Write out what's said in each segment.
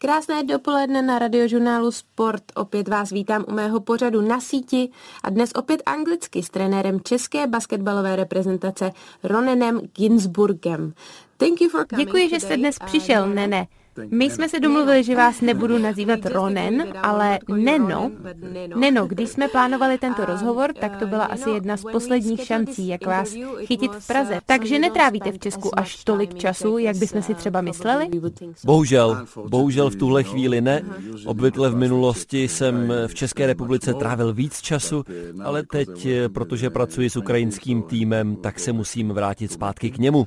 Krásné dopoledne na radiožurnálu Sport. Opět vás vítám u mého pořadu na síti a dnes opět anglicky s trenérem české basketbalové reprezentace Ronenem Ginsburgem. Děkuji, že jste dnes přišel, Nene. My jsme se domluvili, že vás nebudu nazývat Ronen, ale Neno. Neno, když jsme plánovali tento rozhovor, tak to byla asi jedna z posledních šancí, jak vás chytit v Praze. Takže netrávíte v Česku až tolik času, jak bychom si třeba mysleli? Bohužel, bohužel v tuhle chvíli ne. Obvykle v minulosti jsem v České republice trávil víc času, ale teď, protože pracuji s ukrajinským týmem, tak se musím vrátit zpátky k němu.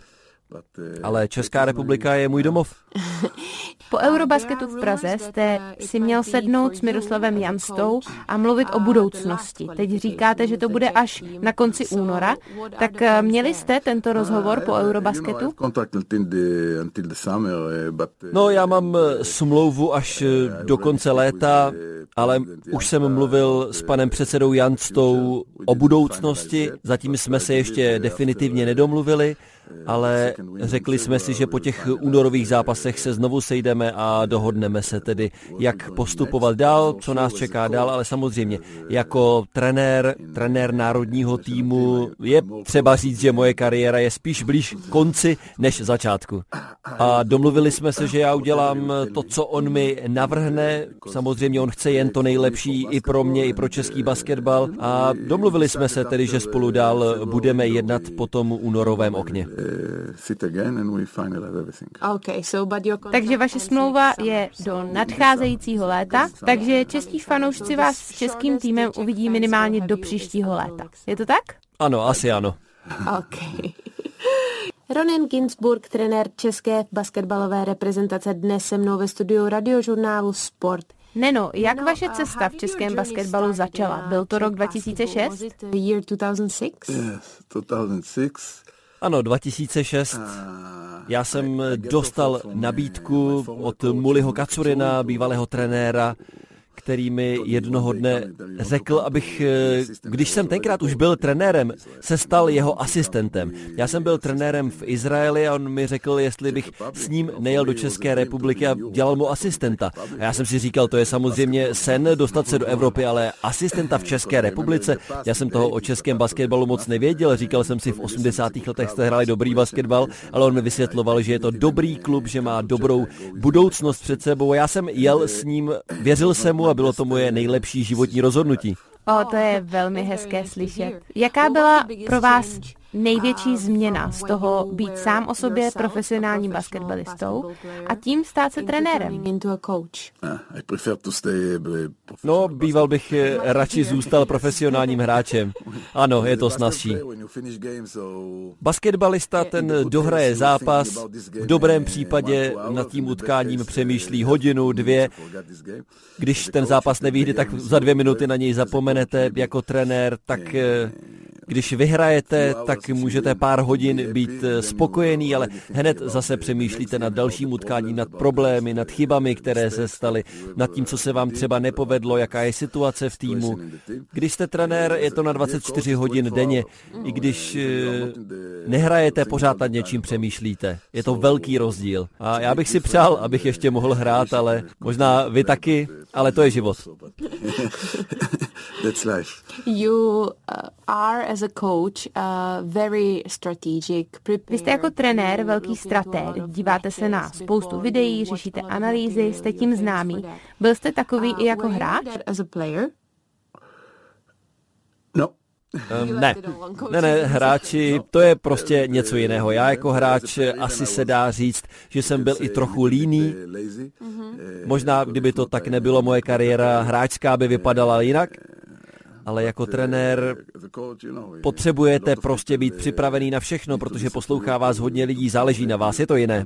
Ale Česká republika je můj domov. Po Eurobasketu v Praze jste si měl sednout s Miroslavem Janstou a mluvit o budoucnosti. Teď říkáte, že to bude až na konci února. Tak eh, měli jste tento rozhovor po Eurobasketu? No, já mám eh, smlouvu až eh, do konce léta, ale už jsem mluvil s panem předsedou Janstou o budoucnosti. Zatím jsme se ještě definitivně nedomluvili ale řekli jsme si, že po těch únorových zápasech se znovu sejdeme a dohodneme se tedy, jak postupovat dál, co nás čeká dál, ale samozřejmě jako trenér, trenér národního týmu je třeba říct, že moje kariéra je spíš blíž konci než začátku. A domluvili jsme se, že já udělám to, co on mi navrhne. Samozřejmě on chce jen to nejlepší i pro mě, i pro český basketbal. A domluvili jsme se tedy, že spolu dál budeme jednat po tom únorovém okně. Takže vaše smlouva je do nadcházejícího léta, takže český fanoušci vás s českým týmem uvidí minimálně do příštího léta. Je to tak? Ano, asi ano. Okay. Ronen Ginsburg, trenér české basketbalové reprezentace, dnes se mnou ve studiu radiožurnálu Sport. Neno, jak vaše cesta v českém basketbalu začala? Byl to rok 2006? Year 2006? Yes, 2006. Ano, 2006. Já jsem dostal nabídku od Muliho Kacurina, bývalého trenéra, který mi jednoho dne řekl, abych, eh, když jsem tenkrát už byl trenérem, se stal jeho asistentem. Já jsem byl trenérem v Izraeli a on mi řekl, jestli bych s ním nejel do České republiky a dělal mu asistenta. A já jsem si říkal, to je samozřejmě sen dostat se do Evropy, ale asistenta v České republice, já jsem toho o českém basketbalu moc nevěděl. Říkal jsem si, v 80. letech jste hráli dobrý basketbal, ale on mi vysvětloval, že je to dobrý klub, že má dobrou budoucnost před sebou. Já jsem jel s ním, věřil jsem mu a bylo to moje nejlepší životní rozhodnutí. O, to je velmi hezké slyšet. Jaká byla pro vás největší změna z toho být sám o sobě profesionálním basketbalistou a tím stát se trenérem? No, býval bych eh, radši zůstal profesionálním hráčem. Ano, je to snazší. Basketbalista ten dohraje zápas, v dobrém případě nad tím utkáním přemýšlí hodinu, dvě. Když ten zápas nevyjde, tak za dvě minuty na něj zapomenete jako trenér, tak eh, když vyhrajete, tak můžete pár hodin být eh, spokojený, ale hned zase přemýšlíte nad dalším utkáním, nad problémy, nad chybami, které se staly, nad tím, co se vám třeba nepovedlo, jaká je situace v týmu. Když jste trenér, je to na 24 hodin denně. I když eh, nehrajete, pořád nad něčím přemýšlíte. Je to velký rozdíl. A já bych si přál, abych ještě mohl hrát, ale možná vy taky, ale to je život. That's life. You uh, are as a coach uh, very strategic. Vy jste jako trenér velký stratég. Díváte se na spoustu videí, řešíte analýzy, jste tím známý. Byl jste takový i jako hráč? As a player? No, Um, ne, ne, ne, hráči, to je prostě něco jiného. Já jako hráč asi se dá říct, že jsem byl i trochu líný. Možná, kdyby to tak nebylo, moje kariéra hráčská by vypadala jinak ale jako trenér potřebujete prostě být připravený na všechno, protože poslouchá vás hodně lidí, záleží na vás, je to jiné.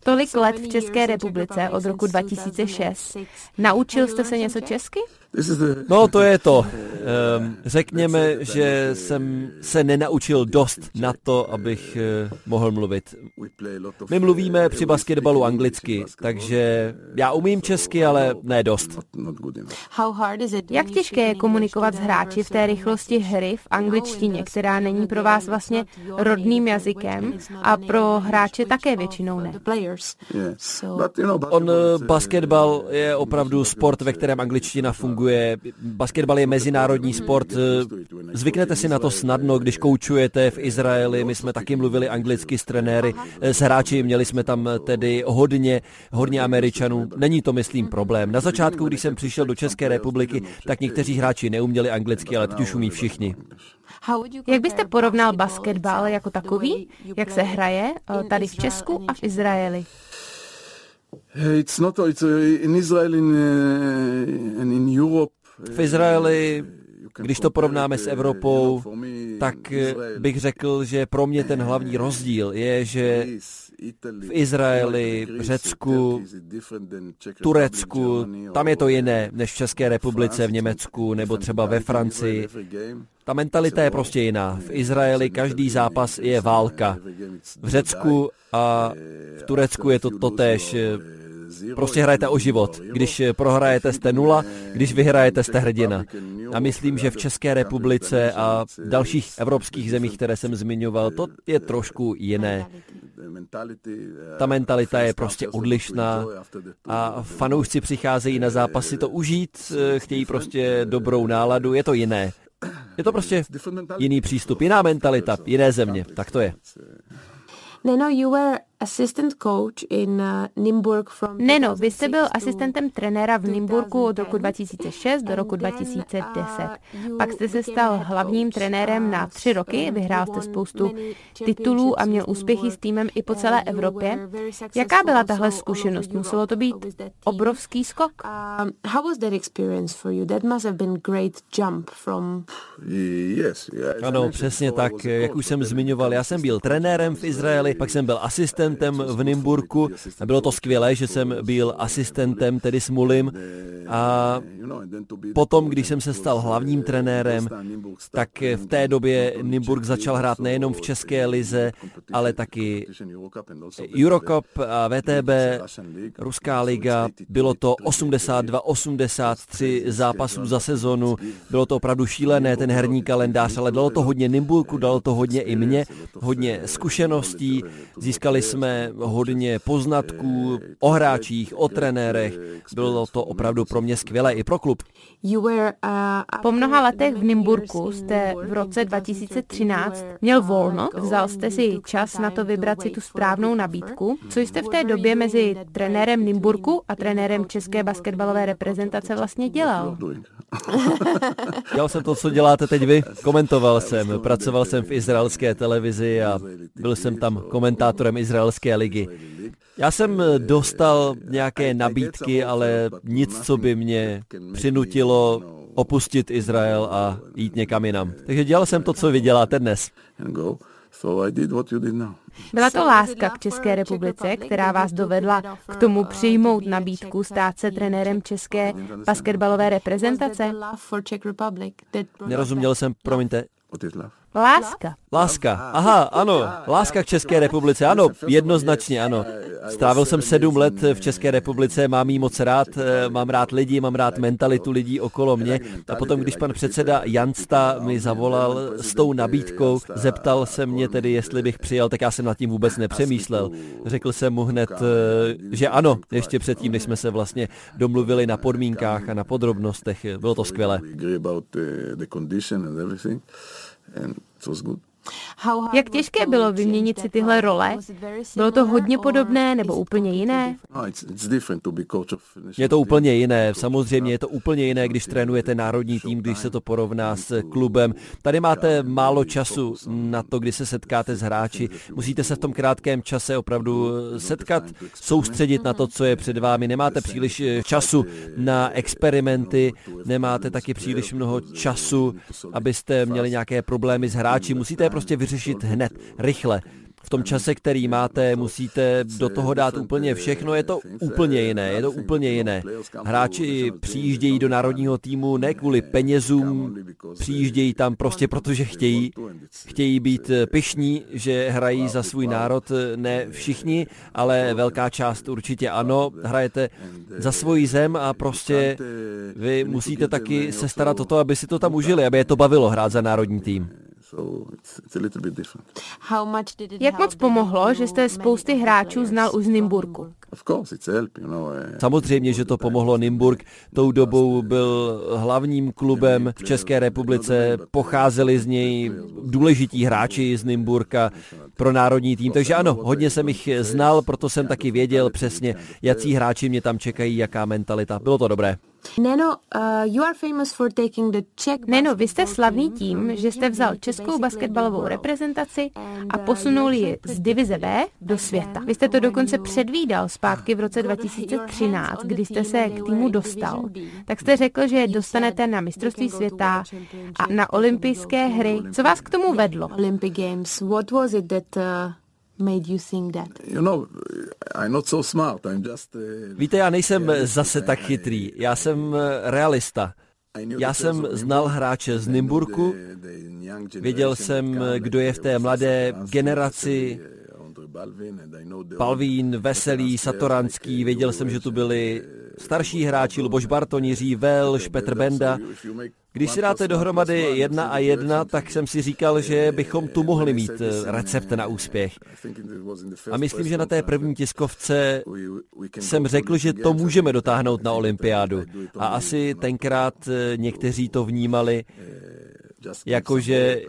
Tolik let v České republice od roku 2006. Naučil jste se něco česky? No to je to. Ehm, řekněme, že jsem se nenaučil dost na to, abych eh, mohl mluvit. My mluvíme při basketbalu anglicky, takže já umím česky, ale ne dost. Jak těžké je komunikovat s hráči v té rychlosti hry v angličtině, která není pro vás vlastně rodným jazykem a pro hráče hráče také většinou ne. On basketbal je opravdu sport, ve kterém angličtina funguje. Basketbal je mezinárodní sport. Zvyknete si na to snadno, když koučujete v Izraeli. My jsme taky mluvili anglicky s trenéry, s hráči. Měli jsme tam tedy hodně, hodně Američanů. Není to, myslím, problém. Na začátku, když jsem přišel do České republiky, tak někteří hráči neuměli anglicky, ale teď už umí všichni. Jak byste porovnal basketbal jako takový, jak se hraje eh, tady v Česku a v Izraeli? V Izraeli když to porovnáme s Evropou, tak bych řekl, že pro mě ten hlavní rozdíl je, že v Izraeli, Řecku, Turecku, tam je to jiné než v České republice, v Německu nebo třeba ve Francii. Ta mentalita je prostě jiná. V Izraeli každý zápas je válka. V Řecku a v Turecku je to totéž. Prostě hrajete o život. Když prohrajete, jste nula, když vyhrajete, jste hrdina. A myslím, že v České republice a dalších evropských zemích, které jsem zmiňoval, to je trošku jiné. Ta mentalita je prostě odlišná a fanoušci přicházejí na zápasy to užít, chtějí prostě dobrou náladu, je to jiné. Je to prostě jiný přístup, jiná mentalita, jiné země, tak to je. Neno, you were assistant coach in uh, Nimburg from Neno, vy jste byl asistentem trenéra v Nimburgu od roku 2006 do roku 2010. Uh, Pak jste se stal hlavním trenérem na tři roky, vyhrál jste spoustu titulů a měl úspěchy s týmem i po celé Evropě. Jaká byla tahle zkušenost? Muselo to být obrovský skok? Um, how was that experience for you? That must have been great jump from... Ano, přesně tak. Jak už jsem zmiňoval, já jsem byl trenérem v Izraeli, pak jsem byl asistentem asistentem v Nymburku. Bylo to skvělé, že jsem byl asistentem tedy s Mulim a potom, když jsem se stal hlavním trenérem, tak v té době Nymburk začal hrát nejenom v České lize, ale taky Eurocup a VTB, Ruská liga. Bylo to 82-83 zápasů za sezonu. Bylo to opravdu šílené, ten herní kalendář, ale dalo to hodně Nymburku, dalo to hodně i mě, hodně zkušeností. Získali jsme jsme hodně poznatků o hráčích, o trenérech. Bylo to opravdu pro mě skvělé i pro klub. Uh, po mnoha letech v Nymburku jste v roce 2013 měl volno, vzal jste si čas na to vybrat si tu správnou nabídku. Co jste v té době mezi trenérem Nymburku a trenérem české basketbalové reprezentace vlastně dělal? Dělal jsem to, co děláte teď vy. Komentoval jsem, pracoval jsem v izraelské televizi a byl jsem tam komentátorem izraelské ligy. Já jsem dostal nějaké nabídky, ale nic, co by mě přinutilo opustit Izrael a jít někam jinam. Takže dělal jsem to, co vy děláte dnes. Byla to láska k České republice, která vás dovedla k tomu přijmout nabídku stát se trenérem České basketbalové reprezentace? Nerozuměl jsem, promiňte. Láska. Láska. Aha, ano. Láska k České republice. Ano, jednoznačně ano. Strávil jsem sedm let v České republice, mám jí moc rád, eh, mám rád lidi, mám rád mentalitu lidí okolo mě. A potom, když pan předseda Jansta mi zavolal s tou nabídkou, zeptal se mě tedy, jestli bych přijel, tak já jsem nad tím vůbec nepřemýšlel. Řekl jsem mu hned, eh, že ano, ještě předtím, než jsme se vlastně domluvili na podmínkách a na podrobnostech. Bylo to skvělé. ähm, so ist gut. Jak těžké bylo vyměnit si tyhle role? Bylo to hodně podobné nebo úplně jiné? No, je to úplně jiné. Samozřejmě je to úplně jiné, když trénujete národní tým, když se to porovná s klubem. Tady máte málo času na to, kdy se setkáte s hráči. Musíte se v tom krátkém čase opravdu setkat, soustředit na to, co je před vámi. Nemáte příliš eh, času na experimenty, nemáte taky příliš mnoho času, abyste měli nějaké problémy s hráči. Musíte prostě vyřešit hned, rychle. V tom čase, který máte, musíte do toho dát úplně všechno, je to úplně jiné, je to úplně jiné. Hráči přijíždějí do národního týmu ne kvůli penězům, přijíždějí tam prostě protože chtějí, chtějí být pyšní, že hrají za svůj národ, ne všichni, ale velká část určitě ano, hrajete za svoji zem a prostě vy musíte taky se starat o to, aby si to tam užili, aby je to bavilo hrát za národní tým. Jak moc pomohlo, že jste spousty hráčů znal už z Nymburku? Eh. Samozřejmě, že to pomohlo. Nymburk tou dobou byl hlavním klubem v České republice, pocházeli z něj důležití hráči z Nymburka pro národní tým, takže ano, hodně jsem jich znal, proto jsem taky věděl přesně, jaký hráči mě tam čekají, jaká mentalita. Bylo to dobré. Neno, uh, you are famous for taking the Czech Neno, vy jste slavný tím, že jste vzal českou basketbalovou reprezentaci a posunul ji z divize B do světa. Vy jste to dokonce předvídal zpátky v roce 2013, kdy jste se k týmu dostal. Tak jste řekl, že je dostanete na mistrovství světa a na olympijské hry. Co vás k tomu vedlo? Olympic Games. What was it that uh, made you think that? You know, I'm not so smart. I'm just, uh, Víte, já nejsem zase tak chytrý. Já jsem eh, realista. Já jsem znal hráče z Nymburku, věděl jsem, kdo je v té mladé generaci, Palvín, Veselý, Satoranský, věděl jsem, že tu byli starší hráči, Luboš Barton, Jiří Velš, Petr Benda. Když si dáte dohromady jedna a jedna, tak jsem si říkal, že bychom tu mohli mít eh, recept na úspěch. A myslím, že na té první tiskovce jsem řekl, že to můžeme dotáhnout na olympiádu. A asi tenkrát eh, někteří to vnímali, jakože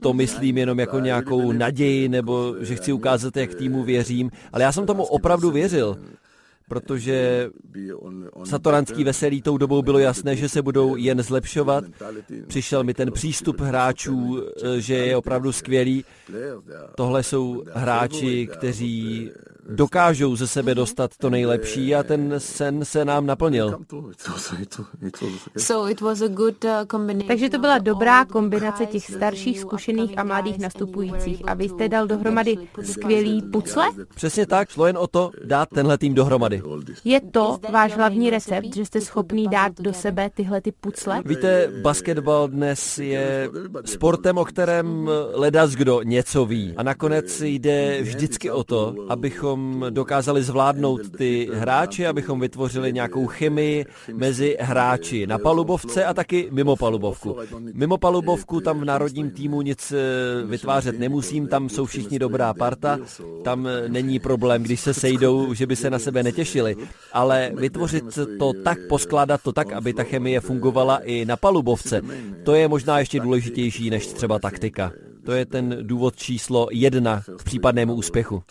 to myslím jenom jako nějakou naději, nebo že chci ukázat, jak týmu věřím, ale já jsem tomu opravdu věřil protože Satoranský veselý tou dobou bylo jasné, že se budou jen zlepšovat. Přišel mi ten přístup hráčů, že je opravdu skvělý. Tohle jsou hráči, kteří dokážou ze sebe dostat to nejlepší a ten sen se nám naplnil. Uh, Takže to byla dobrá kombinace těch starších, zkušených a mladých nastupujících. A vy jste dal dohromady skvělý pucle? Přesně tak, šlo jen o to dát tenhle tým dohromady. Je to váš hlavní recept, že jste schopný dát do sebe tyhle ty pucle? Víte, basketbal dnes je sportem, o kterém ledas kdo něco ví. A nakonec jde vždycky o to, abychom abychom dokázali zvládnout ty hráče, abychom vytvořili nějakou chemii mezi hráči na palubovce a taky mimo palubovku. Mimo palubovku tam v národním týmu nic eh, vytvářet nemusím, tam jsou všichni dobrá parta, tam není problém, když se sejdou, že by se na sebe netěšili, ale vytvořit to tak, poskládat to tak, aby ta chemie fungovala i na palubovce, to je možná ještě důležitější než třeba taktika. To je ten důvod číslo jedna k případnému úspěchu.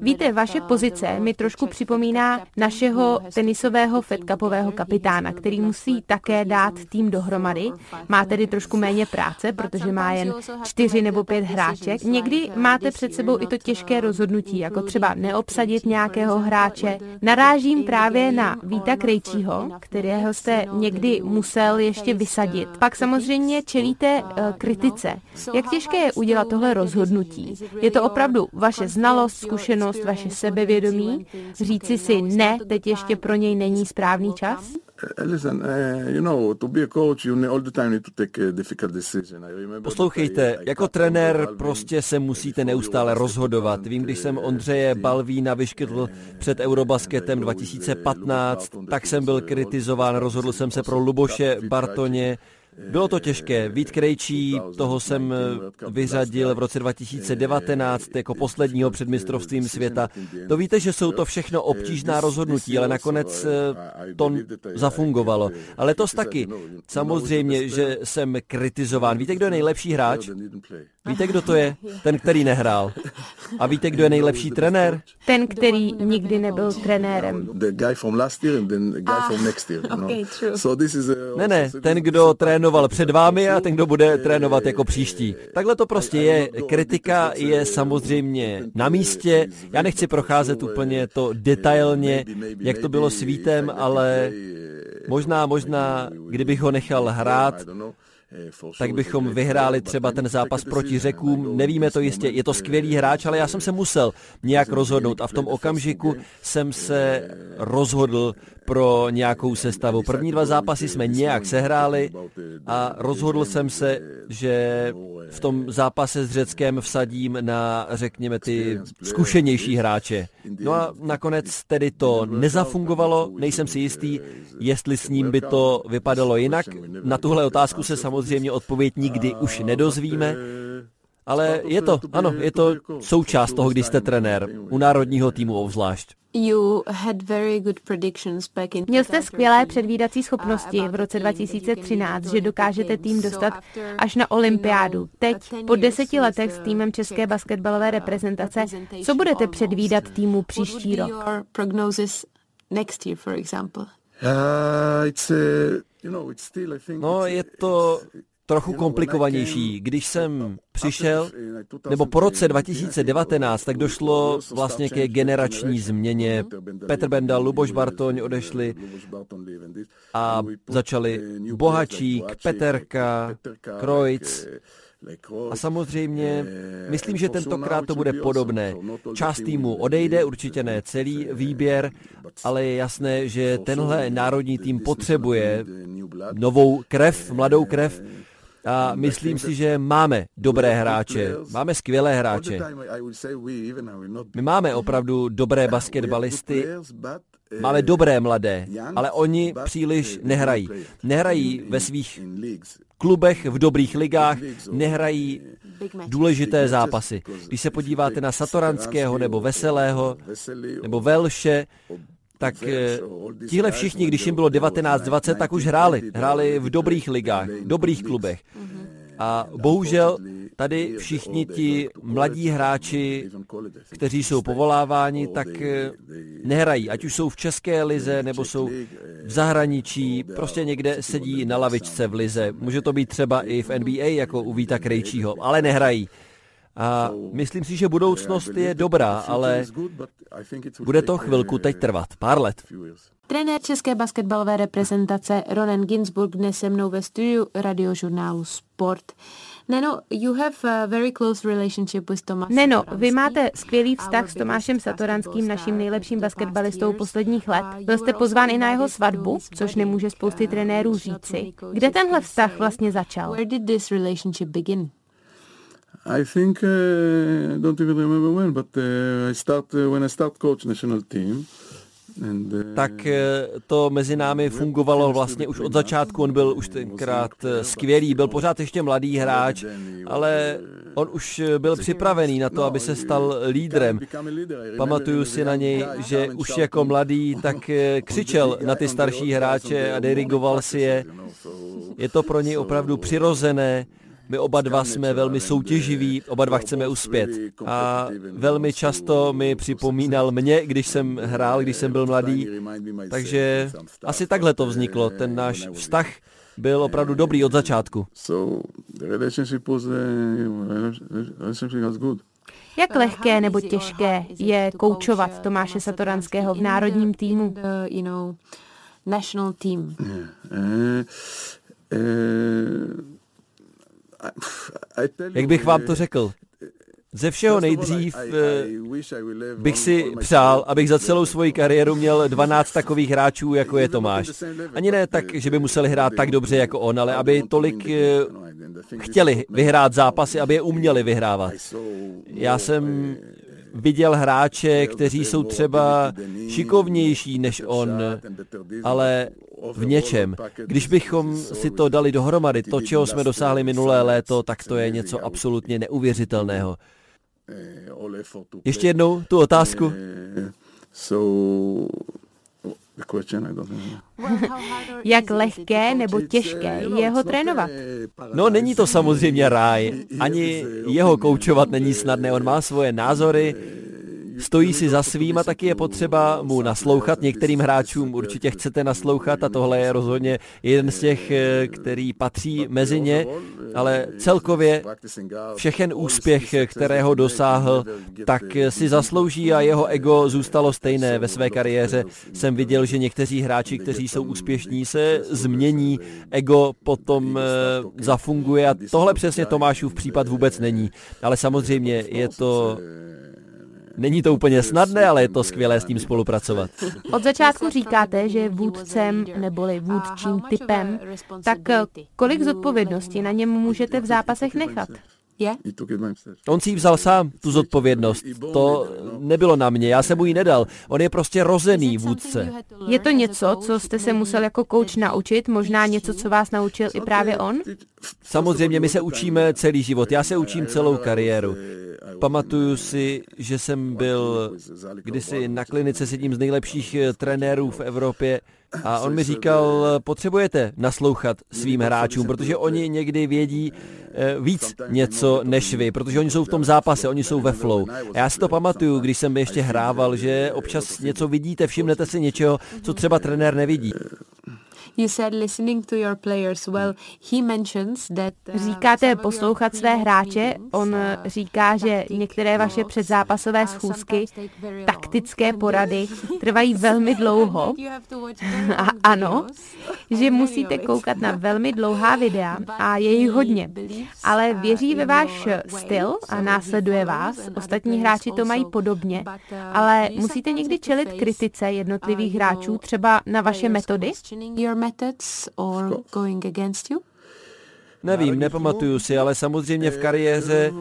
Víte, vaše pozice mi trošku připomíná našeho tenisového Fed Cupového kapitána, který musí také dát tým dohromady. Má tedy trošku méně práce, protože má jen čtyři nebo pět hráček. Někdy máte před sebou i to těžké rozhodnutí, jako třeba neobsadit nějakého hráče. Narážím právě na Víta Krejčího, kterého jste někdy musel ještě vysadit. Pak samozřejmě čelíte uh, kritice. Jak těžké je udělat tohle rozhodnutí? Je to opravdu vaše znalost, zkušenost, vaše sebevědomí? Říci si ne, teď ještě pro něj není správný čas? Poslouchejte, jako trenér prostě se musíte neustále rozhodovat. Vím, když jsem Ondřeje Balvína vyškytl před Eurobasketem 2015, tak jsem byl kritizován, rozhodl jsem se pro Luboše Bartoně, bylo to těžké. Vít Krejčí, toho jsem eh, vyřadil v roce 2019 jako posledního před mistrovstvím světa. To víte, že jsou to všechno obtížná rozhodnutí, ale nakonec eh, to zafungovalo. Ale to taky. Samozřejmě, že jsem kritizován. Víte, kdo je nejlepší hráč? Víte, kdo to je? Ten, který nehrál. A víte, kdo je nejlepší trenér? Ten, který nikdy nebyl trenérem. Ne, ne, ten, kdo trénoval před vámi a ten, kdo bude trénovat jako příští. Takhle to prostě je. Kritika je samozřejmě na místě. Já nechci procházet úplně to detailně, jak to bylo s Vítem, ale možná, možná, kdybych ho nechal hrát, tak bychom vyhráli třeba ten zápas proti Řekům. Nevíme to jistě, je to skvělý hráč, ale já jsem se musel nějak rozhodnout a v tom okamžiku jsem se rozhodl pro nějakou sestavu. První dva zápasy jsme nějak sehráli a rozhodl jsem se, že v tom zápase s Řeckem vsadím na, řekněme, ty zkušenější hráče. No a nakonec tedy to nezafungovalo, nejsem si jistý, jestli s ním by to vypadalo jinak. Na tuhle otázku se samozřejmě odpověď nikdy už nedozvíme, ale je to, ano, je to součást toho, když jste trenér, u národního týmu obzvlášť. Měl jste skvělé předvídací schopnosti v roce 2013, že dokážete tým dostat až na olympiádu. Teď, po deseti letech s týmem České basketbalové reprezentace, co budete předvídat týmu příští rok? No, je to trochu komplikovanější. Když jsem přišel, nebo po roce 2019, tak došlo vlastně ke generační změně. Petr Benda, Luboš Bartoň odešli a začali Bohačík, Peterka, Krojc, a samozřejmě, myslím, že tentokrát to bude podobné. Část týmu odejde, určitě ne celý výběr, ale je jasné, že tenhle národní tým potřebuje novou krev, mladou krev, a myslím si, že máme dobré hráče, máme skvělé hráče. My máme opravdu dobré basketbalisty, máme dobré mladé, ale oni příliš nehrají. Nehrají ve svých klubech, v dobrých ligách, nehrají důležité zápasy. Když se podíváte na Satoranského nebo Veselého nebo Velše, tak eh, tihle všichni, když jim bylo 19-20, tak už hráli. Hráli v dobrých ligách, dobrých klubech. A bohužel tady všichni ti mladí hráči, kteří jsou povoláváni, tak eh, nehrají. Ať už jsou v české lize, nebo jsou v zahraničí, prostě někde sedí na lavičce v lize. Může to být třeba i v NBA, jako u Víta Krejčího, ale nehrají. A myslím si, že budoucnost je dobrá, ale bude to chvilku teď trvat, pár let. Trenér české basketbalové reprezentace Ronen Ginsburg dnes se mnou ve studiu radiožurnálu Sport. Neno, you have a very close relationship with Tomas Neno, vy máte skvělý vztah s Tomášem Satoranským, naším nejlepším basketbalistou posledních let. Byl jste pozván i na jeho svatbu, což nemůže spousty trenérů říci. Kde tenhle vztah vlastně začal? Where did this relationship begin? I think uh, I don't even remember when, but uh, I start uh, when I start coach national team. Uh, tak to mezi námi fungovalo vlastně už od začátku, on byl už tenkrát skvělý, byl pořád ještě mladý hráč, ale on už byl připravený na to, aby se stal lídrem. Pamatuju si na něj, že už jako mladý tak křičel na ty starší hráče a dirigoval si je. Je to pro něj opravdu přirozené. My oba dva jsme velmi soutěživí, oba dva chceme uspět. A velmi často mi připomínal mě, když jsem hrál, když jsem byl mladý. Takže asi takhle to vzniklo, ten náš vztah byl opravdu dobrý od začátku. Jak lehké nebo těžké je koučovat Tomáše Satoranského v národním týmu? national team. Jak bych vám to řekl? Ze všeho nejdřív eh, bych si přál, abych za celou svoji kariéru měl 12 takových hráčů, jako je Tomáš. Ani ne tak, že by museli hrát tak dobře jako on, ale aby tolik eh, chtěli vyhrát zápasy, aby je uměli vyhrávat. Já jsem viděl hráče, kteří jsou třeba šikovnější než on, ale v něčem. Když bychom si to dali dohromady, to, čeho jsme dosáhli minulé léto, tak to je něco absolutně neuvěřitelného. Ještě jednou tu otázku. Jak lehké nebo těžké je ho trénovat? No, není to samozřejmě ráj. Ani jeho koučovat není snadné. On má svoje názory, stojí si za svým a taky je potřeba mu naslouchat. Některým hráčům určitě chcete naslouchat a tohle je rozhodně jeden z těch, eh, který patří mezi ně, ale celkově všechen úspěch, kterého dosáhl, tak si zaslouží a jeho ego zůstalo stejné ve své kariéře. Jsem viděl, že někteří hráči, kteří jsou úspěšní, se změní, ego potom eh, zafunguje a tohle přesně Tomášův případ vůbec není. Ale samozřejmě je to Není to úplně snadné, ale je to skvělé s tím spolupracovat. Od začátku říkáte, že je vůdcem neboli vůdčím typem, tak kolik zodpovědnosti na něm můžete v zápasech nechat? Je? On si ji vzal sám, tu zodpovědnost. To nebylo na mě, já jsem mu ji nedal. On je prostě rozený vůdce. Je to něco, co jste se musel jako coach naučit? Možná něco, co vás naučil i právě on? Samozřejmě, my se učíme celý život. Já se učím celou kariéru. Pamatuju si, že jsem byl kdysi na klinice s jedním z nejlepších trenérů v Evropě a on mi říkal, potřebujete naslouchat svým hráčům, protože oni někdy vědí eh, víc něco než vy, protože oni jsou v tom zápase, oni jsou ve flow. A já si to pamatuju, když jsem ještě hrával, že občas něco vidíte, všimnete si něčeho, co třeba trenér nevidí. You said listening to your players. Well, he mentions that, uh, Říkáte poslouchat své hráče. On říká, že některé vaše předzápasové schůzky, taktické porady, trvají velmi dlouho. A ano, že musíte koukat na velmi dlouhá videa a je jich hodně. Ale věří ve váš styl a následuje vás. Ostatní hráči to mají podobně. Ale musíte někdy čelit kritice jednotlivých hráčů, třeba na vaše metody? Methods or going against you? Nevím, nepamatuju si, ale samozřejmě v kariéře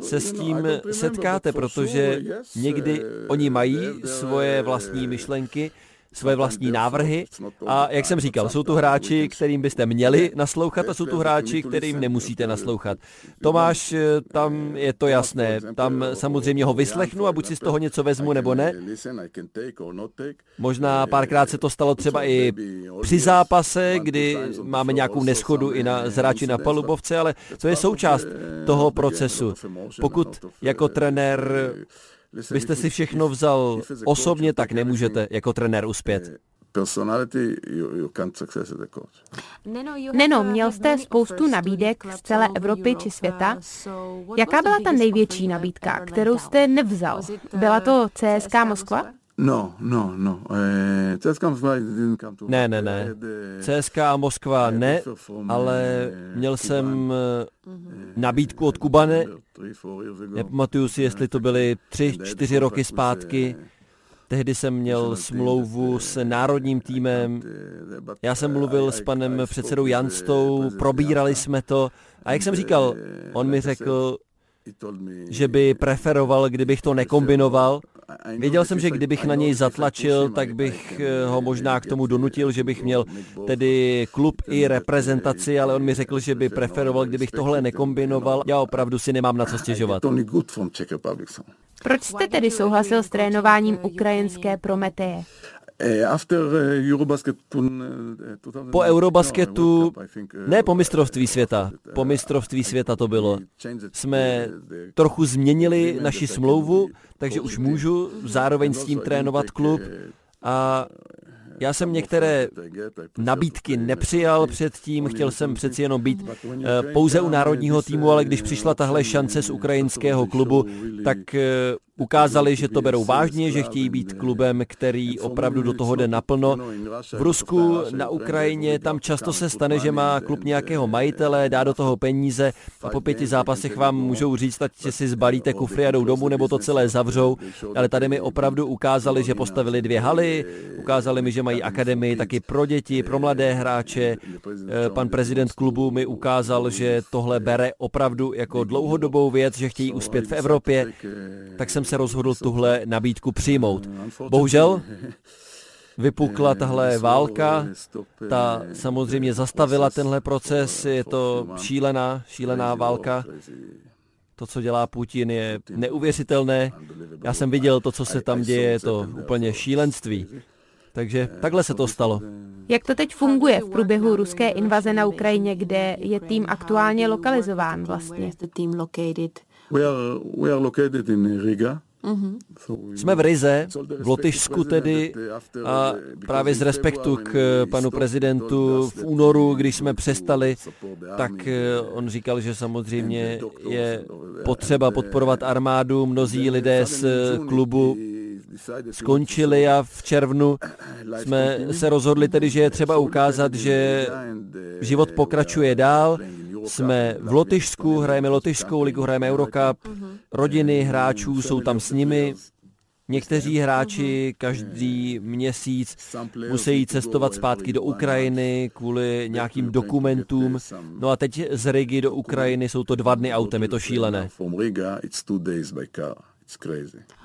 se s tím setkáte, protože někdy oni mají svoje vlastní myšlenky, své vlastní návrhy a jak jsem říkal, jsou tu hráči, kterým byste měli naslouchat a jsou tu hráči, kterým nemusíte naslouchat. Tomáš, eh, tam je to jasné, tam samozřejmě ho vyslechnu a buď si z toho něco vezmu nebo ne. Možná párkrát se to stalo třeba i při zápase, kdy máme nějakou neschodu i na zráči na palubovce, ale to je součást toho procesu. Pokud jako trenér byste si všechno vzal osobně, tak nemůžete jako trenér uspět. Neno, měl jste spoustu nabídek z celé Evropy či světa. Jaká byla ta největší nabídka, kterou jste nevzal? Byla to CSK Moskva? No, no, no. Eh, CSK Moskva Ne, ne, ne. CSK Moskva ne, ale měl jsem eh, nabídku od Kubane. Nepamatuju si, jestli to byly tři, čtyři roky zpátky. Tehdy jsem měl smlouvu s národním týmem. Já jsem mluvil s panem předsedou Janstou, probírali jsme to. A jak jsem říkal, on mi řekl, že by preferoval, kdybych to nekombinoval. Věděl jsem, že kdybych na něj zatlačil, tak bych eh, ho možná k tomu donutil, že bych měl tedy klub i reprezentaci, ale on mi řekl, že by preferoval, kdybych tohle nekombinoval. Já opravdu si nemám na co stěžovat. Proč jste tedy souhlasil s trénováním ukrajinské Prometeje? Eh, eh, po Eurobasketu, ne po mistrovství světa, po mistrovství světa to bylo, jsme trochu změnili naši smlouvu, takže už můžu zároveň s tím trénovat klub. a já jsem některé nabídky nepřijal předtím, chtěl jsem přeci jenom být eh, pouze u národního týmu, ale když přišla tahle šance z ukrajinského klubu, tak ukázali, že to berou vážně, že chtějí být klubem, který opravdu do toho jde naplno. V Rusku, na Ukrajině, tam často se stane, že má klub nějakého majitele, dá do toho peníze a po pěti zápasech vám můžou říct, ať si zbalíte kufry a jdou domů, nebo to celé zavřou. Ale tady mi opravdu ukázali, že postavili dvě haly, ukázali mi, že mají akademii taky pro děti, pro mladé hráče. Eh, pan prezident klubu mi ukázal, že tohle bere opravdu jako dlouhodobou věc, že chtějí uspět v Evropě. Tak jsem se rozhodl tuhle nabídku přijmout. Bohužel vypukla tahle válka, ta samozřejmě zastavila tenhle proces, je to šílená, šílená válka. To, co dělá Putin, je neuvěřitelné. Já jsem viděl to, co se tam děje, je to úplně šílenství. Takže takhle se to stalo. Jak to teď funguje v průběhu ruské invaze na Ukrajině, kde je tým aktuálně lokalizován vlastně? We are, we are located in Riga. Mm-hmm. Jsme v Rize, v Lotyšsku tedy, a právě z respektu k panu prezidentu v únoru, když jsme přestali, tak on říkal, že samozřejmě je potřeba podporovat armádu. Mnozí lidé z klubu skončili a v červnu jsme se rozhodli tedy, že je třeba ukázat, že život pokračuje dál, jsme v Lotyšsku, hrajeme Lotyšskou ligu, hrajeme Eurocup, rodiny hráčů jsou tam s nimi, Někteří hráči každý měsíc musí cestovat zpátky do Ukrajiny kvůli nějakým dokumentům. No a teď z Rigi do Ukrajiny jsou to dva dny autem, je to šílené.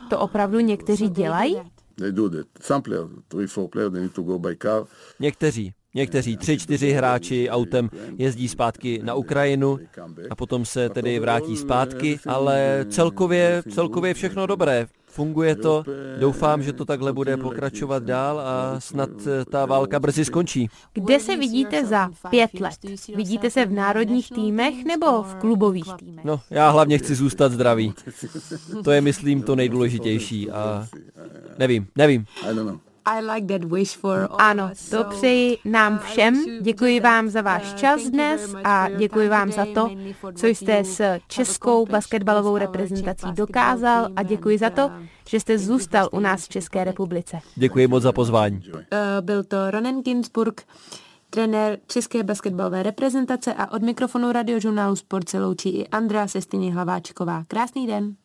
To opravdu někteří dělají? Někteří. Někteří tři, čtyři hráči autem jezdí zpátky na Ukrajinu a potom se tedy vrátí zpátky, ale celkově, celkově všechno dobré. Funguje to, doufám, že to takhle bude pokračovat dál a snad ta válka brzy skončí. Kde se vidíte za pět let? Vidíte se v národních týmech nebo v klubových týmech? No, já hlavně chci zůstat zdravý. To je, myslím, to nejdůležitější a nevím, nevím. I like that wish for ano, to přeji nám všem. Děkuji vám za váš čas dnes a děkuji vám za to, co jste s českou basketbalovou reprezentací dokázal a děkuji za to, že jste zůstal u nás v České republice. Děkuji moc za pozvání. Uh, byl to Ronen Ginsburg, trenér české basketbalové reprezentace a od mikrofonu radiožurnálu Sport se loučí i Andrea Sestiny Hlaváčková. Krásný den.